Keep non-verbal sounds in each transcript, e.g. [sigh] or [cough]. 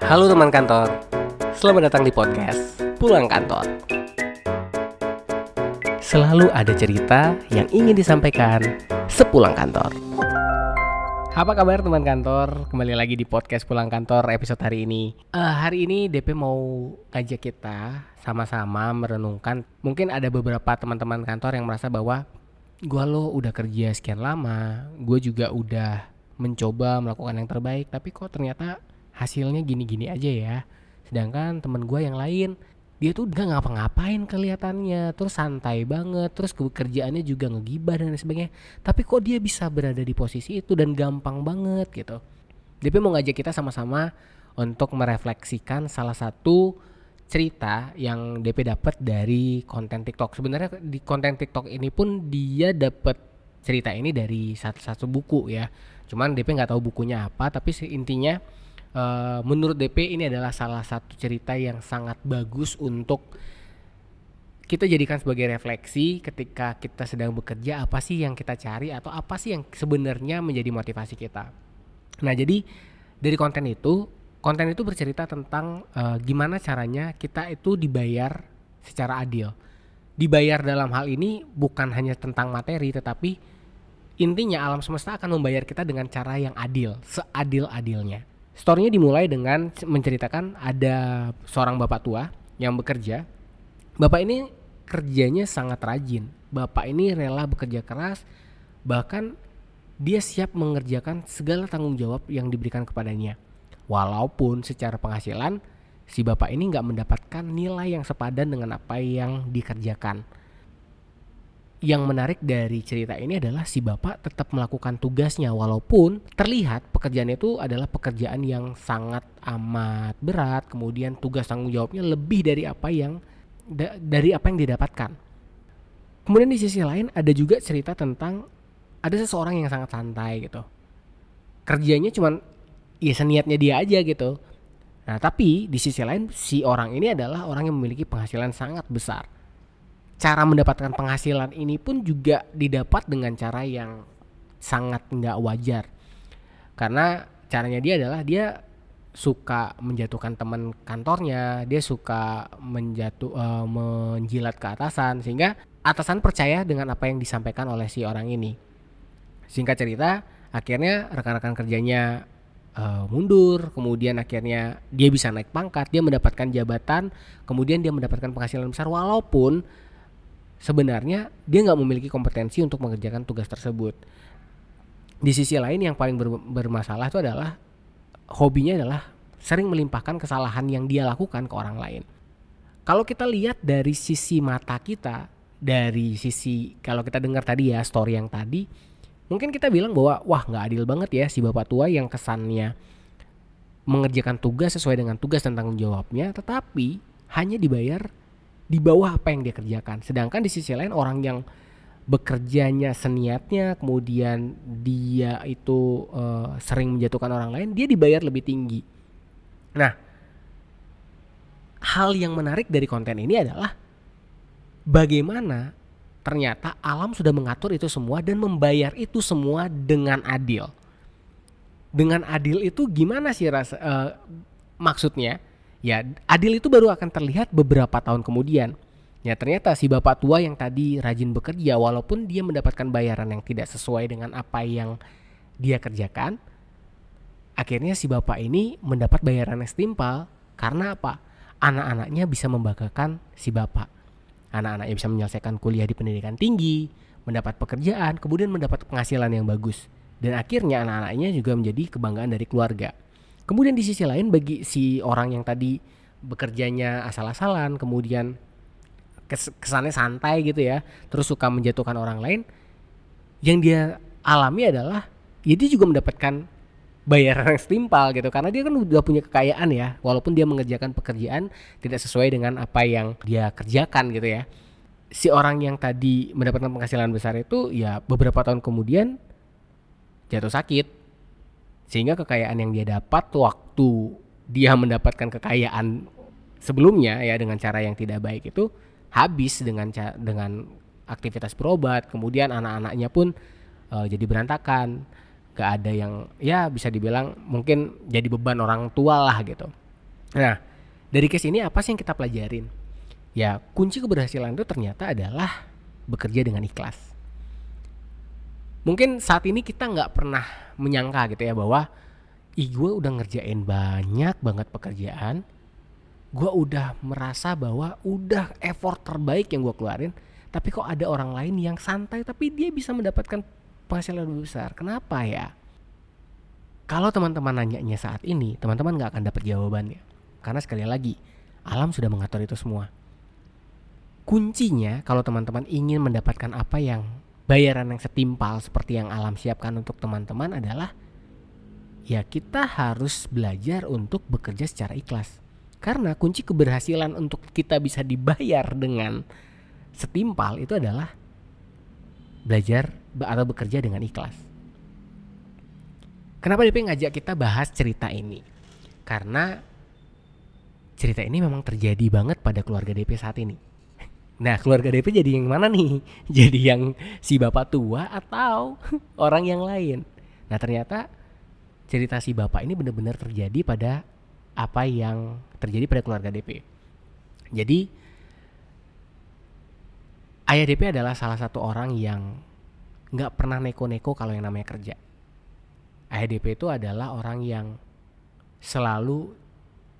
Halo teman kantor, selamat datang di podcast Pulang Kantor. Selalu ada cerita yang ingin disampaikan sepulang kantor. Apa kabar teman kantor? Kembali lagi di podcast Pulang Kantor episode hari ini. Uh, hari ini DP mau ngajak kita sama-sama merenungkan. Mungkin ada beberapa teman-teman kantor yang merasa bahwa gue lo udah kerja sekian lama, gue juga udah mencoba melakukan yang terbaik, tapi kok ternyata hasilnya gini-gini aja ya sedangkan temen gue yang lain dia tuh gak ngapa-ngapain kelihatannya terus santai banget terus kerjaannya juga ngegibah dan sebagainya tapi kok dia bisa berada di posisi itu dan gampang banget gitu DP mau ngajak kita sama-sama untuk merefleksikan salah satu cerita yang DP dapat dari konten TikTok. Sebenarnya di konten TikTok ini pun dia dapat cerita ini dari satu-satu buku ya. Cuman DP nggak tahu bukunya apa, tapi intinya uh, menurut DP ini adalah salah satu cerita yang sangat bagus untuk kita jadikan sebagai refleksi ketika kita sedang bekerja apa sih yang kita cari atau apa sih yang sebenarnya menjadi motivasi kita. Nah, jadi dari konten itu, konten itu bercerita tentang uh, gimana caranya kita itu dibayar secara adil. Dibayar dalam hal ini bukan hanya tentang materi tetapi intinya alam semesta akan membayar kita dengan cara yang adil, seadil-adilnya. Storynya dimulai dengan menceritakan ada seorang bapak tua yang bekerja. Bapak ini kerjanya sangat rajin. Bapak ini rela bekerja keras, bahkan dia siap mengerjakan segala tanggung jawab yang diberikan kepadanya. Walaupun secara penghasilan si bapak ini nggak mendapatkan nilai yang sepadan dengan apa yang dikerjakan yang menarik dari cerita ini adalah si bapak tetap melakukan tugasnya walaupun terlihat pekerjaan itu adalah pekerjaan yang sangat amat berat. Kemudian tugas tanggung jawabnya lebih dari apa yang da, dari apa yang didapatkan. Kemudian di sisi lain ada juga cerita tentang ada seseorang yang sangat santai gitu. Kerjanya cuman ya seniatnya dia aja gitu. Nah tapi di sisi lain si orang ini adalah orang yang memiliki penghasilan sangat besar cara mendapatkan penghasilan ini pun juga didapat dengan cara yang sangat nggak wajar. Karena caranya dia adalah dia suka menjatuhkan teman kantornya dia suka menjatuh uh, menjilat ke atasan sehingga atasan percaya dengan apa yang disampaikan oleh si orang ini. Singkat cerita akhirnya rekan-rekan kerjanya uh, mundur, kemudian akhirnya dia bisa naik pangkat, dia mendapatkan jabatan, kemudian dia mendapatkan penghasilan besar walaupun sebenarnya dia nggak memiliki kompetensi untuk mengerjakan tugas tersebut. Di sisi lain yang paling ber bermasalah itu adalah hobinya adalah sering melimpahkan kesalahan yang dia lakukan ke orang lain. Kalau kita lihat dari sisi mata kita, dari sisi kalau kita dengar tadi ya story yang tadi, mungkin kita bilang bahwa wah nggak adil banget ya si bapak tua yang kesannya mengerjakan tugas sesuai dengan tugas tanggung jawabnya, tetapi hanya dibayar di bawah apa yang dia kerjakan. Sedangkan di sisi lain orang yang bekerjanya seniatnya, kemudian dia itu uh, sering menjatuhkan orang lain, dia dibayar lebih tinggi. Nah, hal yang menarik dari konten ini adalah bagaimana ternyata alam sudah mengatur itu semua dan membayar itu semua dengan adil. Dengan adil itu gimana sih rasa uh, maksudnya? Ya, adil itu baru akan terlihat beberapa tahun kemudian. Ya, ternyata si bapak tua yang tadi rajin bekerja walaupun dia mendapatkan bayaran yang tidak sesuai dengan apa yang dia kerjakan, akhirnya si bapak ini mendapat bayaran yang setimpal karena apa? Anak-anaknya bisa membanggakan si bapak. Anak-anaknya bisa menyelesaikan kuliah di pendidikan tinggi, mendapat pekerjaan, kemudian mendapat penghasilan yang bagus. Dan akhirnya anak-anaknya juga menjadi kebanggaan dari keluarga. Kemudian di sisi lain bagi si orang yang tadi bekerjanya asal-asalan, kemudian kesannya santai gitu ya, terus suka menjatuhkan orang lain, yang dia alami adalah ya dia juga mendapatkan bayaran yang setimpal gitu. Karena dia kan udah punya kekayaan ya walaupun dia mengerjakan pekerjaan tidak sesuai dengan apa yang dia kerjakan gitu ya. Si orang yang tadi mendapatkan penghasilan besar itu ya beberapa tahun kemudian jatuh sakit sehingga kekayaan yang dia dapat waktu dia mendapatkan kekayaan sebelumnya ya dengan cara yang tidak baik itu habis dengan dengan aktivitas berobat kemudian anak-anaknya pun uh, jadi berantakan gak ada yang ya bisa dibilang mungkin jadi beban orang tua lah gitu Nah, dari case ini apa sih yang kita pelajarin? Ya, kunci keberhasilan itu ternyata adalah bekerja dengan ikhlas. Mungkin saat ini kita nggak pernah menyangka gitu ya bahwa ih gue udah ngerjain banyak banget pekerjaan, gue udah merasa bahwa udah effort terbaik yang gue keluarin, tapi kok ada orang lain yang santai tapi dia bisa mendapatkan penghasilan lebih besar. Kenapa ya? Kalau teman-teman nanyanya saat ini, teman-teman nggak akan dapat jawabannya. Karena sekali lagi, alam sudah mengatur itu semua. Kuncinya kalau teman-teman ingin mendapatkan apa yang bayaran yang setimpal seperti yang alam siapkan untuk teman-teman adalah ya kita harus belajar untuk bekerja secara ikhlas. Karena kunci keberhasilan untuk kita bisa dibayar dengan setimpal itu adalah belajar atau bekerja dengan ikhlas. Kenapa DP ngajak kita bahas cerita ini? Karena cerita ini memang terjadi banget pada keluarga DP saat ini. Nah, keluarga DP jadi yang mana nih? [laughs] Jadi yang si bapak tua atau [laughs] orang yang lain? Nah, ternyata cerita si bapak ini benar-benar terjadi pada apa yang terjadi pada keluarga DP. Jadi ayah DP adalah salah satu orang yang nggak pernah neko-neko kalau yang namanya kerja. Ayah DP itu adalah orang yang selalu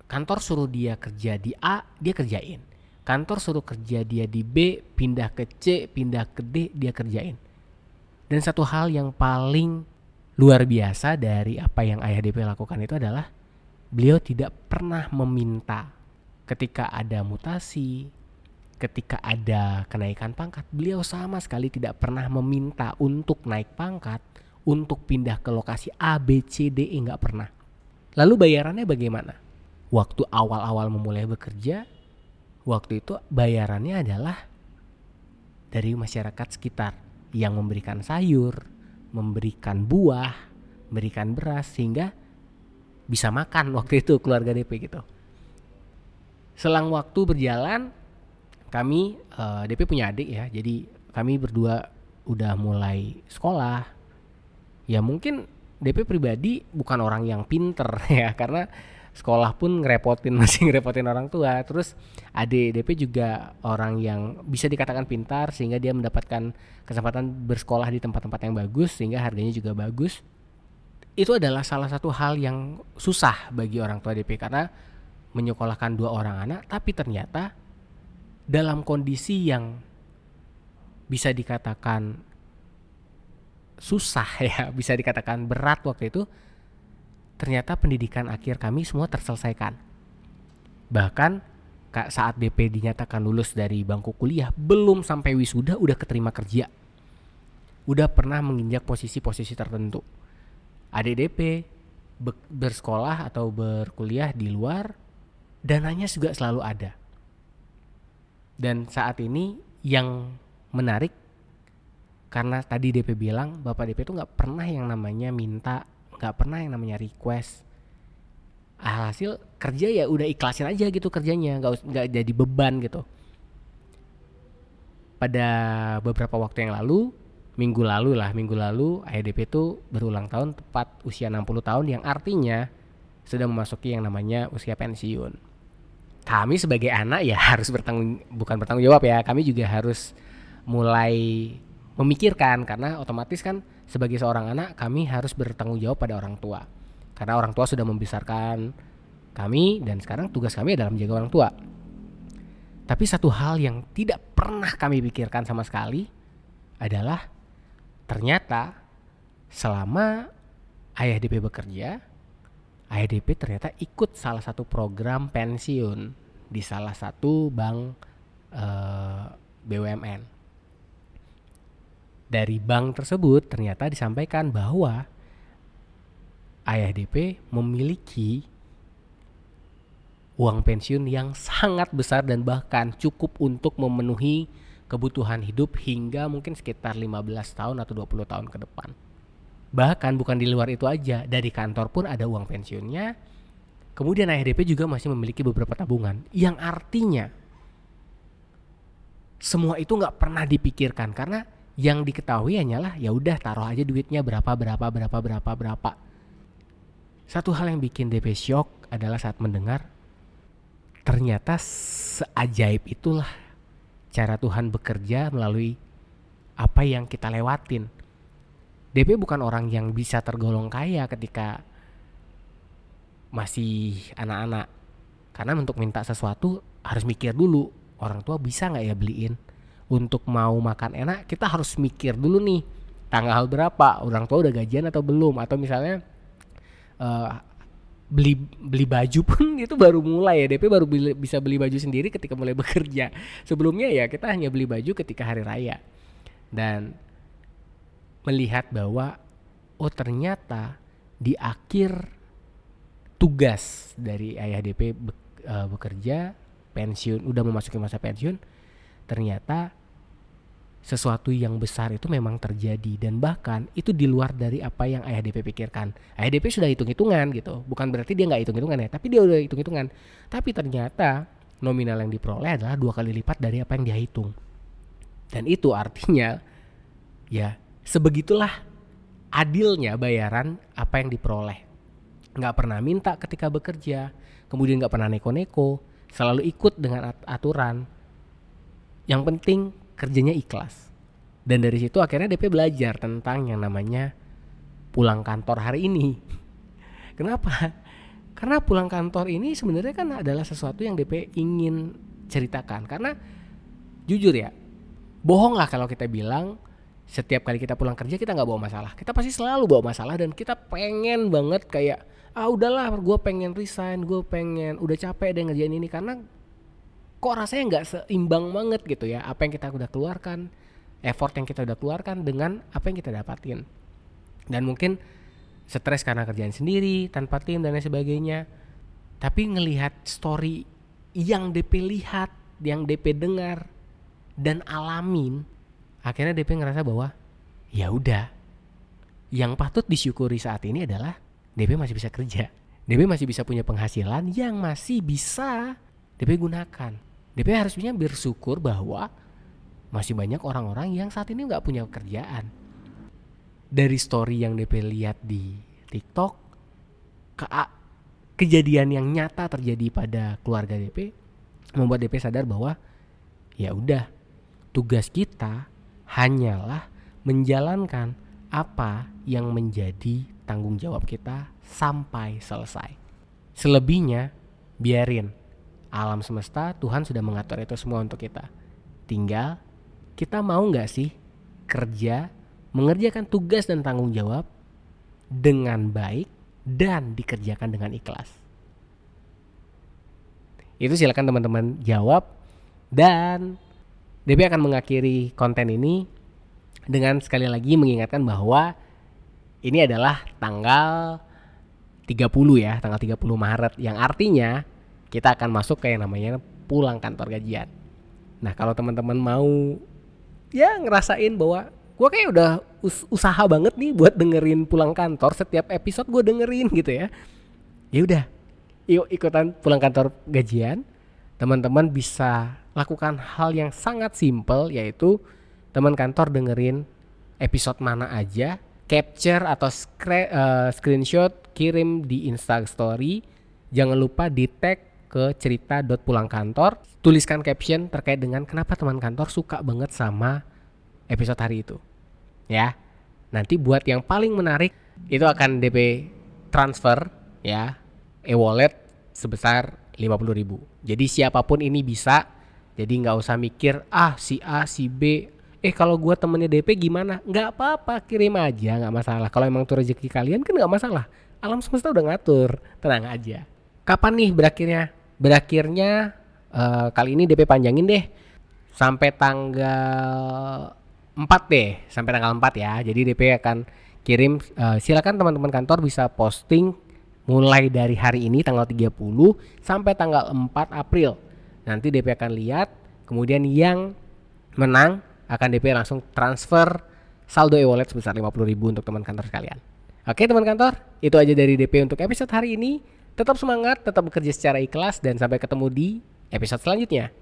kantor suruh dia kerja di A, dia kerjain kantor suruh kerja dia di B, pindah ke C, pindah ke D, dia kerjain. Dan satu hal yang paling luar biasa dari apa yang Ayah DP lakukan itu adalah beliau tidak pernah meminta ketika ada mutasi, ketika ada kenaikan pangkat, beliau sama sekali tidak pernah meminta untuk naik pangkat, untuk pindah ke lokasi A, B, C, D, E nggak pernah. Lalu bayarannya bagaimana? Waktu awal-awal memulai bekerja, waktu itu bayarannya adalah dari masyarakat sekitar yang memberikan sayur, memberikan buah, memberikan beras sehingga bisa makan waktu itu keluarga DP gitu. Selang waktu berjalan, kami uh, eh, DP punya adik ya, jadi kami berdua udah mulai sekolah. Ya mungkin DP pribadi bukan orang yang pinter [laughs] ya karena sekolah pun ngerepotin [laughs] masih ngerepotin orang tua. Terus adik DP juga orang yang bisa dikatakan pintar sehingga dia mendapatkan kesempatan bersekolah di tempat-tempat yang bagus sehingga harganya juga bagus. Itu adalah salah satu hal yang susah bagi orang tua DP karena menyekolahkan dua orang anak tapi ternyata dalam kondisi yang bisa dikatakan susah [laughs] ya bisa dikatakan berat waktu itu ternyata pendidikan akhir kami semua terselesaikan. Bahkan saat BP dinyatakan lulus dari bangku kuliah, belum sampai wisuda udah keterima kerja. Udah pernah menginjak posisi-posisi tertentu. Adik DP bersekolah atau berkuliah di luar, dananya juga selalu ada. Dan saat ini yang menarik karena tadi DP bilang Bapak DP itu nggak pernah yang namanya minta nggak pernah yang namanya request. Alhasil kerja ya udah ikhlasin aja gitu kerjanya nggak nggak jadi beban gitu. Pada beberapa waktu yang lalu minggu lalu lah minggu lalu IDP itu berulang tahun tepat usia 60 tahun yang artinya sudah memasuki yang namanya usia pensiun. Kami sebagai anak ya harus bertanggung bukan bertanggung jawab ya kami juga harus mulai memikirkan karena otomatis kan sebagai seorang anak kami harus bertanggung jawab pada orang tua. Karena orang tua sudah membesarkan kami dan sekarang tugas kami adalah menjaga orang tua. Tapi satu hal yang tidak pernah kami pikirkan sama sekali adalah ternyata selama ayah DP bekerja ayah DP ternyata ikut salah satu program pensiun di salah satu bank eh, BUMN dari bank tersebut ternyata disampaikan bahwa ayah DP memiliki uang pensiun yang sangat besar dan bahkan cukup untuk memenuhi kebutuhan hidup hingga mungkin sekitar 15 tahun atau 20 tahun ke depan. Bahkan bukan di luar itu aja, dari kantor pun ada uang pensiunnya. Kemudian ayah DP juga masih memiliki beberapa tabungan yang artinya semua itu nggak pernah dipikirkan karena yang diketahui hanyalah ya udah taruh aja duitnya berapa berapa berapa berapa berapa satu hal yang bikin DP shock adalah saat mendengar ternyata seajaib itulah cara Tuhan bekerja melalui apa yang kita lewatin. DP bukan orang yang bisa tergolong kaya ketika masih anak-anak. Karena untuk minta sesuatu harus mikir dulu. Orang tua bisa nggak ya beliin? Untuk mau makan enak kita harus mikir dulu nih tanggal berapa? Orang tua udah gajian atau belum? Atau misalnya uh, beli beli baju [laughs] pun itu baru mulai ya. DP baru beli, bisa beli baju sendiri ketika mulai [laughs] bekerja. Sebelumnya ya kita hanya beli baju ketika hari raya. Dan melihat bahwa oh ternyata di akhir tugas dari ayah DP be, uh, bekerja pensiun udah memasuki masa pensiun ternyata sesuatu yang besar itu memang terjadi dan bahkan itu di luar dari apa yang ayah DP pikirkan. Ayah DP sudah hitung-hitungan gitu, bukan berarti dia nggak hitung-hitungan ya, tapi dia udah hitung-hitungan. Tapi ternyata nominal yang diperoleh adalah dua kali lipat dari apa yang dia hitung. Dan itu artinya ya sebegitulah adilnya bayaran apa yang diperoleh. Nggak pernah minta ketika bekerja, kemudian nggak pernah neko-neko, selalu ikut dengan aturan. Yang penting kerjanya ikhlas. Dan dari situ akhirnya DP belajar tentang yang namanya pulang kantor hari ini. [laughs] Kenapa? Karena pulang kantor ini sebenarnya kan adalah sesuatu yang DP ingin ceritakan. Karena jujur ya, bohong lah kalau kita bilang setiap kali kita pulang kerja kita nggak bawa masalah. Kita pasti selalu bawa masalah dan kita pengen banget kayak ah udahlah gue pengen resign, gue pengen udah capek deh ngerjain ini karena kok rasanya nggak seimbang banget gitu ya? Apa yang kita udah keluarkan effort yang kita udah keluarkan dengan apa yang kita dapatin. Dan mungkin stres karena kerjaan sendiri tanpa tim dan lain sebagainya. Tapi ngelihat story yang DP lihat yang DP dengar dan alamin akhirnya DP ngerasa bahwa ya udah yang patut disyukuri saat ini adalah DP masih bisa kerja DP masih bisa punya penghasilan yang masih bisa DP gunakan DP harusnya bersyukur bahwa masih banyak orang-orang yang saat ini nggak punya pekerjaan. Dari story yang DP lihat di TikTok, ke kejadian yang nyata terjadi pada keluarga DP membuat DP sadar bahwa ya udah tugas kita hanyalah menjalankan apa yang menjadi tanggung jawab kita sampai selesai. Selebihnya biarin alam semesta Tuhan sudah mengatur itu semua untuk kita. Tinggal kita mau nggak sih kerja mengerjakan tugas dan tanggung jawab dengan baik dan dikerjakan dengan ikhlas. Itu silakan teman-teman jawab dan DP akan mengakhiri konten ini dengan sekali lagi mengingatkan bahwa ini adalah tanggal 30 ya, tanggal 30 Maret yang artinya kita akan masuk ke yang namanya pulang kantor gajian. Nah kalau teman-teman mau ya ngerasain bahwa gue kayak udah us usaha banget nih buat dengerin pulang kantor setiap episode gue dengerin gitu ya. Ya udah, yuk ikutan pulang kantor gajian. Teman-teman bisa lakukan hal yang sangat simple yaitu teman kantor dengerin episode mana aja, capture atau uh, screenshot kirim di Insta Story. Jangan lupa di tag ke cerita pulang kantor tuliskan caption terkait dengan kenapa teman kantor suka banget sama episode hari itu. Ya. Nanti buat yang paling menarik itu akan DP transfer ya e-wallet sebesar 50.000 jadi siapa pun ini bisa. Jadi nggak usah mikir ah si A si B. Eh kalau gua temennya DP gimana? Nggak apa-apa kirim aja nggak masalah. Kalau emang itu rezeki kalian kan nggak masalah. Alam semesta udah ngatur tenang aja. Kapan nih berakhirnya berakhirnya uh, kali ini DP panjangin deh. Sampai tanggal 4 deh sampai tanggal 4 ya. Jadi DP akan kirim uh, silakan teman-teman kantor bisa posting mulai dari hari ini tanggal 30 sampai tanggal 4 April. Nanti DP akan lihat kemudian yang menang akan DP langsung transfer saldo e-wallet sebesar 50.000 untuk teman kantor sekalian. Oke teman kantor, itu aja dari DP untuk episode hari ini. Tetap semangat, tetap bekerja secara ikhlas, dan sampai ketemu di episode selanjutnya.